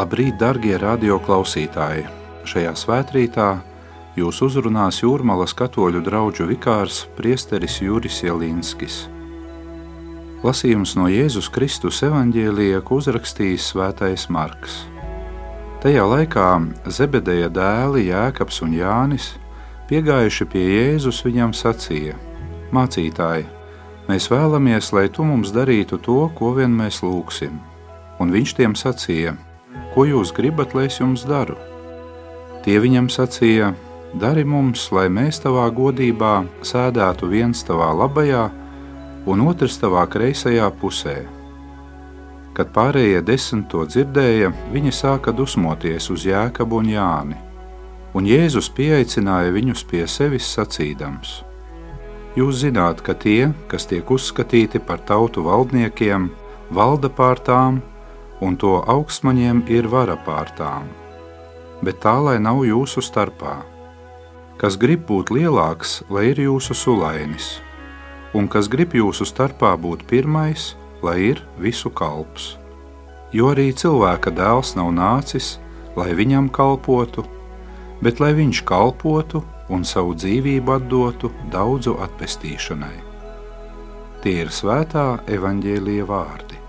Labrīt, darbie radioklausītāji! Šajā svētkrītā jūs uzrunās Jūrmālas katoļu draugu vikārs Priesteris Juris Jelinskis. Lasījums no Jēzus Kristus evanģēlija, ko uzrakstījis Svētais Marks. Tajā laikā Zebedeja dēli Jēkabs un Jānis, piegājuši pie Jēzus, viņam sacīja: Mācītāji, mēs vēlamies, lai tu mums darītu to, ko vien mēs lūgsim. Un viņš tiem sacīja: Ko jūs gribat, lai es jums daru? Tie viņam sacīja: Dari mums, lai mēs tavā godībā sēdētu viens tavā labajā un otrs tavā kreisajā pusē. Kad pārējie desmit to dzirdēja, viņi sāka dusmoties uz Jēkabu un Jāni, un Jēzus pieaicināja viņus pie sevis sacīdams: Jūs zināt, ka tie, kas tiek uzskatīti par tautu valdniekiem, valda pār tām, un to augstmaņiem ir vara pār tām. Bet tā lai nav jūsu starpā. Kas grib būt lielāks, lai ir jūsu sulainis, un kas grib jūsu starpā būt pirmais, lai ir visu kalps. Jo arī cilvēka dēls nav nācis, lai viņam kalpotu, bet lai viņš kalpotu un savu dzīvību atdotu daudzu atpestīšanai. Tie ir svētā evaņģēlīja vārdi.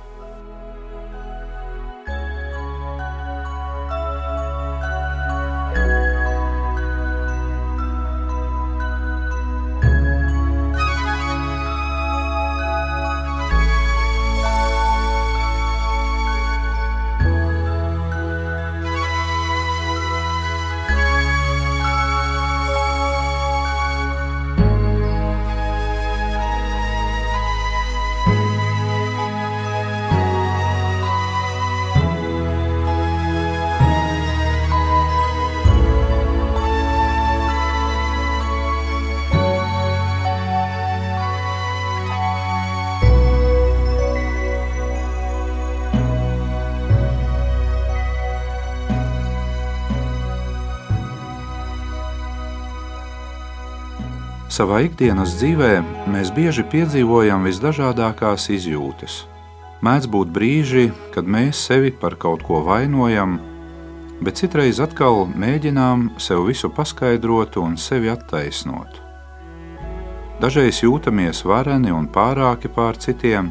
Savā ikdienas dzīvē mēs bieži piedzīvojam visdažādākās izjūtas. Mēdz būt brīži, kad mēs sevi par kaut ko vainojam, bet citreiz atkal mēģinām sev visu paskaidrot un sevi attaisnot. Dažreiz jūtamies vareni un pārāki pār citiem,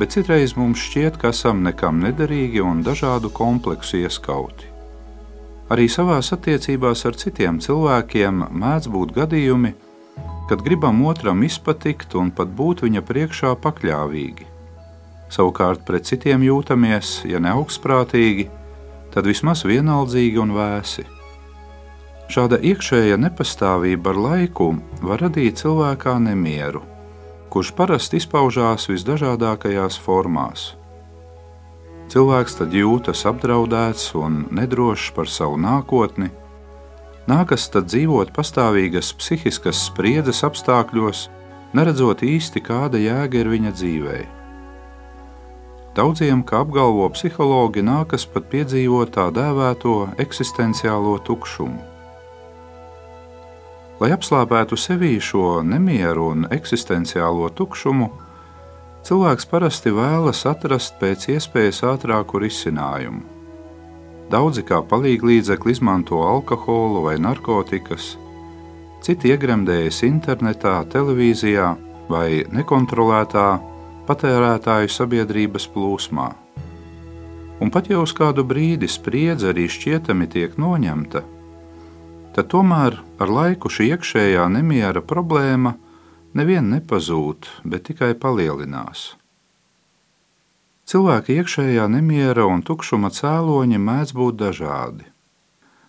bet citreiz mums šķiet, ka esam nekam nederīgi un dažādu kompleksu ieskauti. Arī savās attiecībās ar citiem cilvēkiem mēdz būt gadījumi, kad gribam otram izpatikt un pat būt viņa priekšā pakļāvīgi. Savukārt pret citiem jūtamies, ja ne augstprātīgi, tad vismaz vienaldzīgi un vēsi. Šāda iekšēja nepastāvība ar laiku var radīt cilvēkā nemieru, kurš parasti izpaužās visdažādākajās formās. Cilvēks tad jūtas apdraudēts un nedrošs par savu nākotni, Nākas tad dzīvot pastāvīgas psihiskas spriedzes apstākļos, neredzot īsti kāda jēga ir viņa dzīvē. Daudziem, kā apgalvo psihologi, nākas pat piedzīvot tā dēvēto eksistenciālo tukšumu. Lai apslāpētu sevī šo nemieru un eksistenciālo tukšumu, cilvēks parasti vēlas atrast pēc iespējas ātrāku risinājumu. Daudzi kā palīglīdzekli izmanto alkoholu vai narkotikas, citi iegremdējas internetā, televīzijā vai nekontrolētā patērētāju sabiedrības plūsmā. Un pat jau uz kādu brīdi spriedze arī šķietami tiek noņemta, tad tomēr ar laiku šī iekšējā nemiera problēma nevien nepazūd, bet tikai palielinās. Cilvēka iekšējā nemiera un tukšuma cēloņi mēdz būt dažādi.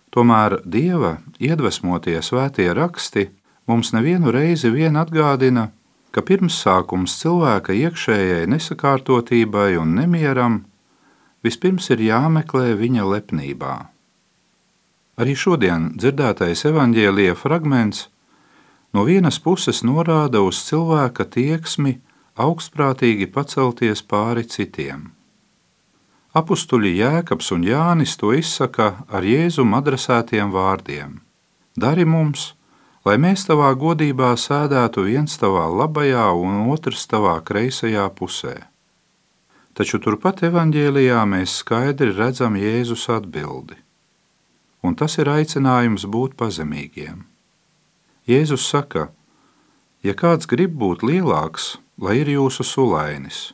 Tomēr dieva iedvesmotie svētie raksti mums nevienu reizi vien atgādina, ka pirmsākums cilvēka iekšējai nesakārtotībai un nemieram vispirms ir jāmeklē viņa lepnībā. Arī šodien dzirdētais evaņģēlīja fragments no vienas puses norāda uz cilvēka tieksmi augstprātīgi pacelties pāri citiem. Apustuļi Jēkabs un Jānis to izsaka ar Jēzum adresētiem vārdiem: Dari mums, lai mēs tavā godībā sēdētu viens tavā labajā un otrs tavā kreisajā pusē. Taču turpat evanģēlijā mēs skaidri redzam Jēzus atbildi. Un tas ir aicinājums būt pazemīgiem. Jēzus saka, ja kāds grib būt lielāks, lai ir jūsu sulainis,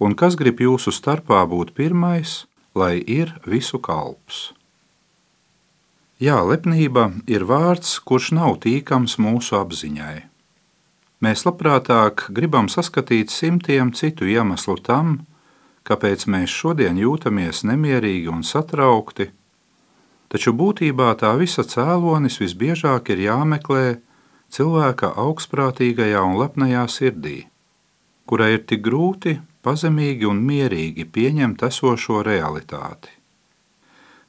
un kas grib jūsu starpā būt pirmais, lai ir visu kalps. Jā, lepnība ir vārds, kurš nav tīkams mūsu apziņai. Mēs labprātāk gribam saskatīt simtiem citu iemeslu tam, kāpēc mēs šodien jūtamies nemierīgi un satraukti, taču būtībā tā visa cēlonis visbiežāk ir jāmeklē cilvēka augstprātīgajā un lepnajā sirdī, kurai ir tik grūti, pazemīgi un mierīgi pieņemt esošo realitāti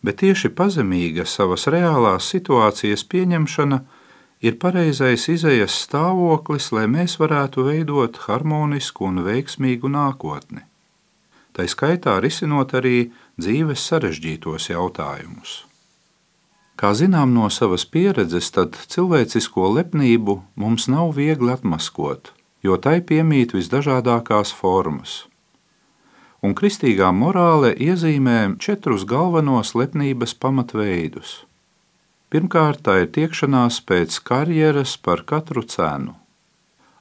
bet tieši pazemīga savas reālās situācijas pieņemšana ir pareizais izējas stāvoklis, lai mēs varētu veidot harmonisku un veiksmīgu nākotni. Tā skaitā risinot arī dzīves sarežģītos jautājumus. Kā zinām no savas pieredzes, tad cilvēcisko lepnību mums nav viegli atmaskot, jo tai piemīt visdažādākās formas un kristīgā morāle iezīmē četrus galvenos lepnības pamatveidus. Pirmkārt, tā ir tiekšanās pēc karjeras par katru cenu.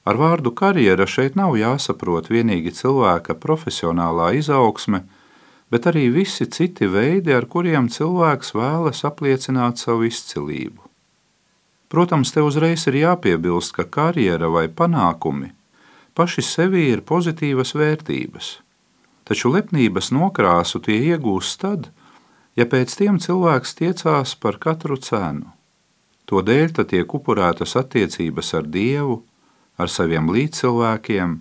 Ar vārdu karjera šeit nav jāsaprot vienīgi cilvēka profesionālā izaugsme, bet arī visi citi veidi, ar kuriem cilvēks vēlas apliecināt savu izcilību. Protams, te uzreiz ir jāpiebilst, ka karjera vai panākumi paši sevi ir pozitīvas vērtības – taču lepnības nokrāsu tie iegūst tad, ja pēc tiem cilvēks tiecās par katru cenu. To dēļ tad tiek upurētas attiecības ar Dievu, ar saviem līdzcilvēkiem,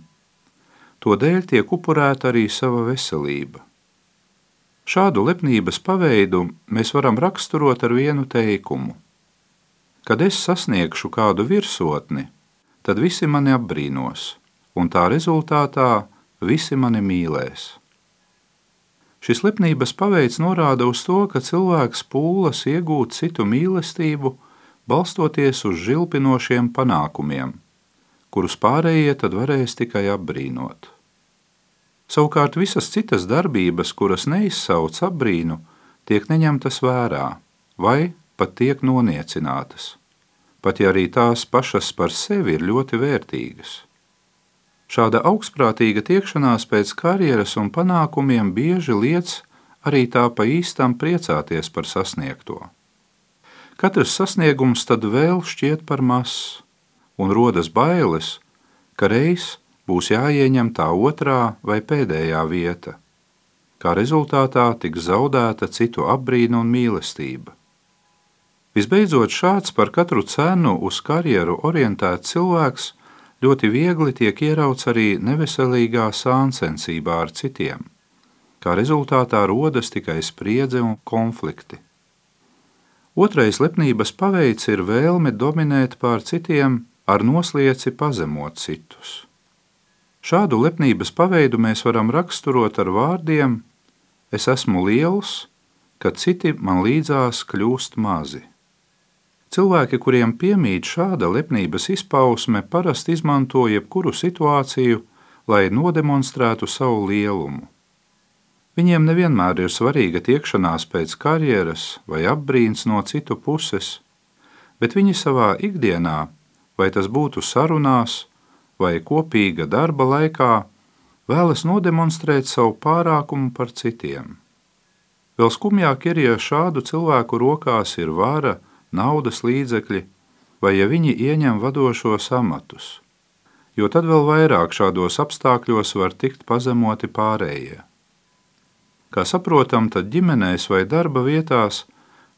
to dēļ tiek upurēta arī sava veselība. Šādu lepnības paveidu mēs varam raksturot ar vienu teikumu. Kad es sasniegšu kādu virsotni, tad visi mani apbrīnos, un tā rezultātā visi mani mīlēs. Šis lepnības paveids norāda uz to, ka cilvēks pūlas iegūt citu mīlestību, balstoties uz žilpinošiem panākumiem, kurus pārējie tad varēs tikai apbrīnot. Savukārt visas citas darbības, kuras neizsauc apbrīnu, tiek neņemtas vērā vai pat tiek noniecinātas, pat ja arī tās pašas par sevi ir ļoti vērtīgas. Šāda augstprātīga tiekšanās pēc karjeras un panākumiem bieži liec arī tā pa īstam priecāties par sasniegto. Katrs sasniegums tad vēl šķiet par mazs, un rodas bailes, ka reiz būs jāieņem tā otrā vai pēdējā vieta. Kā rezultātā tiks zaudēta citu apbrīna un mīlestība. Visbeidzot, šāds par katru cenu uz karjeru orientēts cilvēks ļoti viegli tiek ierauts arī neveselīgā sāncensībā ar citiem. Kā rezultātā rodas tikai spriedze un konflikti. Otrais lepnības paveids ir vēlme dominēt pār citiem ar noslieci pazemot citus. Šādu lepnības paveidu mēs varam raksturot ar vārdiem: Es esmu liels, kad citi man līdzās kļūst mazi. Cilvēki, kuriem piemīt šāda lepnības izpausme, parasti izmanto jebkuru situāciju, lai nodemonstrētu savu lielumu. Viņiem nevienmēr ir svarīga tiekšanās pēc karjeras vai apbrīns no citu puses, bet viņi savā ikdienā, vai tas būtu sarunās vai kopīga darba laikā, vēlas nodemonstrēt savu pārākumu par citiem. Vēl skumjāk ir, ja šādu cilvēku rokās ir vara, naudas līdzekļi, vai ja viņi ieņem vadošos amatus, jo tad vēl vairāk šādos apstākļos var tikt pazemoti pārējie. Kā saprotam, tad ģimenēs vai darba vietās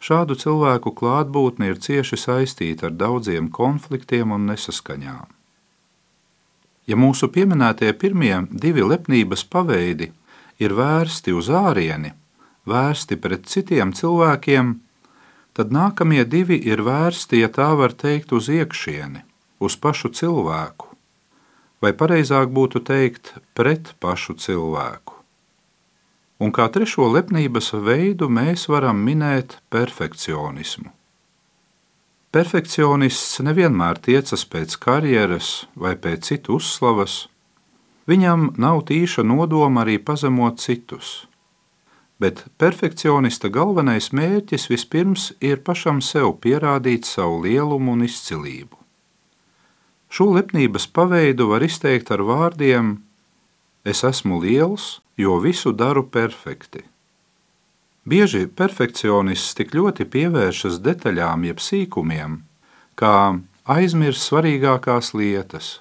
šādu cilvēku klātbūtne ir cieši saistīta ar daudziem konfliktiem un nesaskaņām. Ja mūsu pieminētie pirmie divi lepnības paveidi ir vērsti uz ārieni, vērsti pret citiem cilvēkiem, tad nākamie divi ir vērsti, ja tā var teikt, uz iekšieni, uz pašu cilvēku, vai pareizāk būtu teikt, pret pašu cilvēku. Un kā trešo lepnības veidu mēs varam minēt perfekcionismu. Perfekcionists nevienmēr tiecas pēc karjeras vai pēc citu uzslavas, Viņam nav tīša nodoma arī pazemot citus. Bet perfekcionista galvenais mērķis vispirms ir pašam sev pierādīt savu lielumu un izcilību. Šo lepnības paveidu var izteikt ar vārdiem: Es esmu liels, jo visu daru perfekti. Bieži perfekcionists tik ļoti pievēršas detaļām, jeb sīkumiem, kā aizmirst svarīgākās lietas.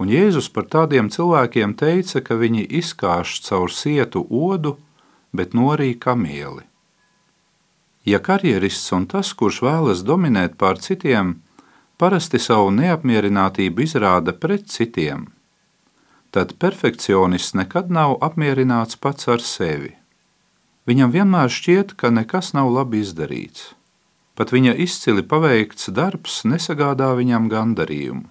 Un Jēzus par tādiem cilvēkiem teica, ka viņi izkāš caur sietu odu, bet norīja kamieli. Ja karjerists un tas, kurš vēlas dominēt pār citiem, parasti savu neapmierinātību izrāda pret citiem, tad perfekcionists nekad nav apmierināts pats ar sevi. Viņam vienmēr šķiet, ka nekas nav labi izdarīts. Pat viņa izcili paveikts darbs nesagādā viņam gandarījumu.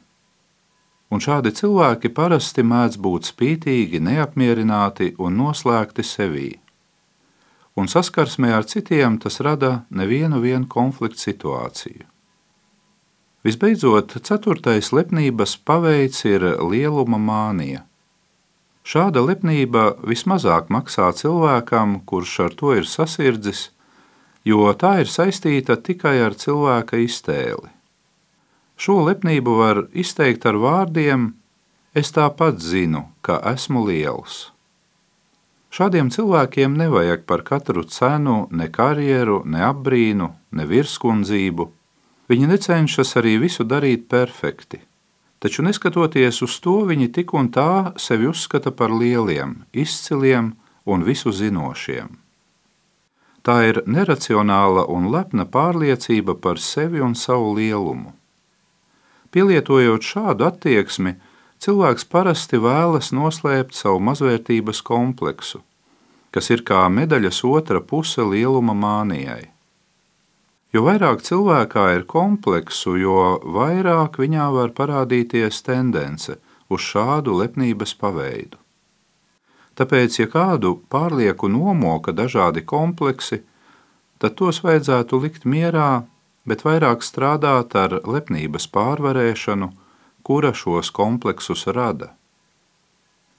Un šādi cilvēki parasti mēdz būt spītīgi, neapmierināti un noslēgti sevī. Un saskarsmē ar citiem tas rada nevienu konfliktu situāciju. Visbeidzot, ceturtais lepnības paveids ir lieluma mānija. Šāda lepnība vismazāk maksā cilvēkam, kurš ar to ir sasirdzis, jo tā ir saistīta tikai ar cilvēka iztēli. Šo lepnību var izteikt ar vārdiem: Es tāpat zinu, ka esmu liels. Šādiem cilvēkiem nevajag par katru cenu ne karjeru, ne apbrīnu, ne virskundzību. Viņi necenšas arī visu darīt perfekti. Taču neskatoties uz to, viņi tik un tā sevi uzskata par lieliem, izciliem un visu zinošiem. Tā ir neracionāla un lepna pārliecība par sevi un savu lielumu. Pielietojot šādu attieksmi, cilvēks parasti vēlas noslēpt savu mazvērtības kompleksu, kas ir kā medaļas otra puse lieluma mānijai. Jo vairāk cilvēkā ir kompleksu, jo vairāk viņā var parādīties tendence uz šādu lepnības paveidu. Tāpēc, ja kādu pārlieku nomoka dažādi kompleksi, tad tos vajadzētu likt mierā, bet vairāk strādāt ar lepnības pārvarēšanu, kura šos kompleksus rada.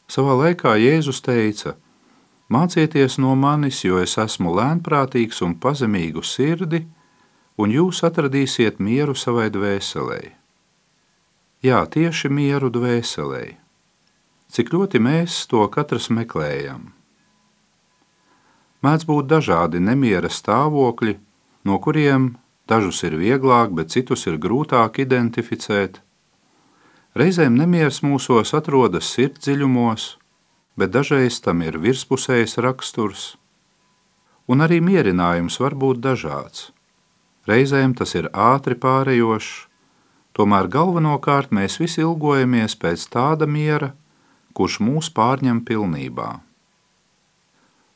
Savā laikā Jēzus teica: Mācieties no manis, jo es esmu lēnprātīgs un pazemīgu sirdi, un jūs atradīsiet mieru savai dvēselē. Jā, tieši mieru dvēselē cik ļoti mēs to katrs meklējam. Mēdz būt dažādi nemiera stāvokļi, no kuriem dažus ir vieglāk, bet citus ir grūtāk identificēt. Reizēm nemieris mūsos atrodas sirdsdziļumos, bet dažreiz tam ir virspusējs raksturs. Un arī mierinājums var būt dažāds. Reizēm tas ir ātri pārējošs, tomēr galvenokārt mēs visi ilgojamies pēc tāda miera, kurš mūs pārņem pilnībā.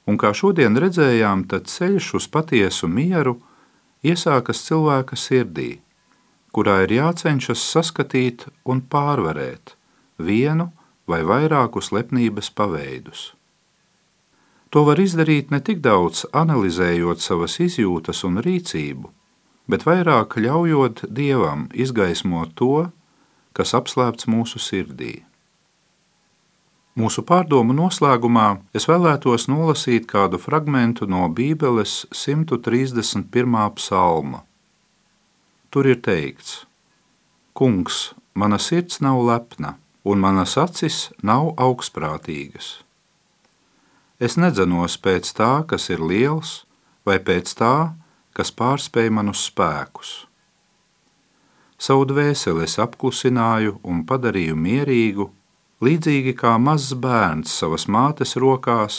Un kā šodien redzējām, tad ceļš uz patiesu mieru iesākas cilvēka sirdī, kurā ir jācenšas saskatīt un pārvarēt vienu vai vairākus lepnības paveidus. To var izdarīt ne tik daudz analizējot savas izjūtas un rīcību, bet vairāk ļaujot Dievam izgaismot to, kas apslēpts mūsu sirdī. Mūsu pārdomu noslēgumā es vēlētos nolasīt kādu fragmentu no Bībeles 131. psalma. Tur ir teikts: Kungs, mana sirds nav lepna, un manas acis nav augstprātīgas. Es nedzenos pēc tā, kas ir liels, vai pēc tā, kas pārspēj manus spēkus. Savu dvēseli es apklusināju un padarīju mierīgu Līdzīgi kā mazs bērns savas mātes rokās,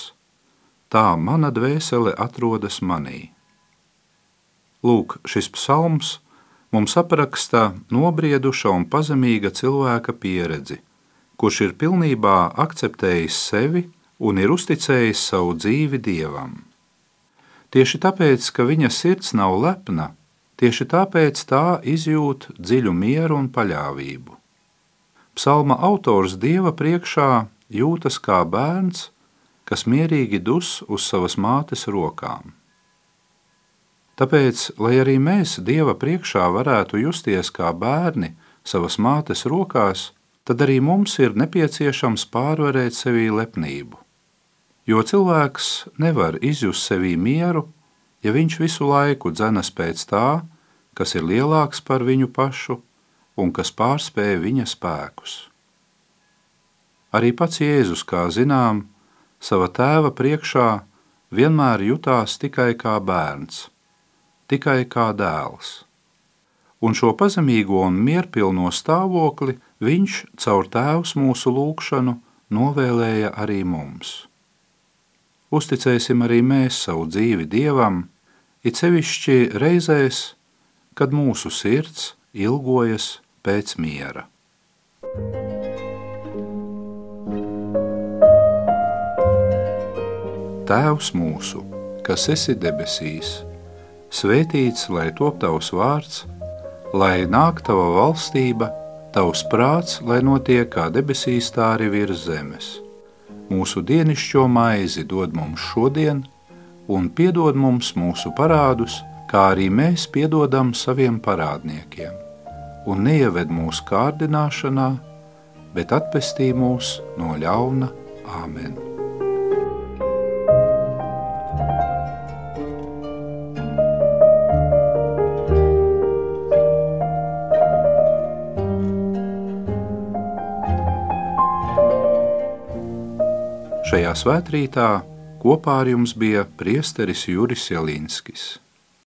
tā mana dvēsele atrodas manī. Lūk, šis psalms mums apraksta nobrieduša un pazemīga cilvēka pieredzi, kurš ir pilnībā akceptējis sevi un ir uzticējis savu dzīvi dievam. Tieši tāpēc, ka viņa sirds nav lepna, tieši tāpēc tā izjūt dziļu mieru un paļāvību. Psalma autors dieva priekšā jūtas kā bērns, kas mierīgi dus uz savas mātes rokām. Tāpēc, lai arī mēs dieva priekšā varētu justies kā bērni savas mātes rokās, tad arī mums ir nepieciešams pārvarēt sevī lepnību. Jo cilvēks nevar izjust sevī mieru, ja viņš visu laiku dzenas pēc tā, kas ir lielāks par viņu pašu un kas pārspēja viņa spēkus. Arī pats Jēzus, kā zinām, sava tēva priekšā vienmēr jutās tikai kā bērns, tikai kā dēls. Un šo pazemīgo un mierpilno stāvokli viņš caur tēvs mūsu lūgšanu novēlēja arī mums. Uzticēsim arī mēs savu dzīvi Dievam, it sevišķi reizēs, kad mūsu sirds ilgojas pēc miera. Tēvs mūsu, kas esi debesīs, svētīts lai top tavs vārds, lai nāk tava valstība, tavs prāts, lai notiek kā debesīs, tā arī virs zemes. Mūsu dienascho maizi dod mums šodien, un piedod mums mūsu parādus, kā arī mēs piedodam saviem parādniekiem un neieved mūsu kārdināšanā, bet atpestī mūs no ļauna Āmen. Šajā svētkrītā kopā ar jums bija priesteris Juris Jelinskis.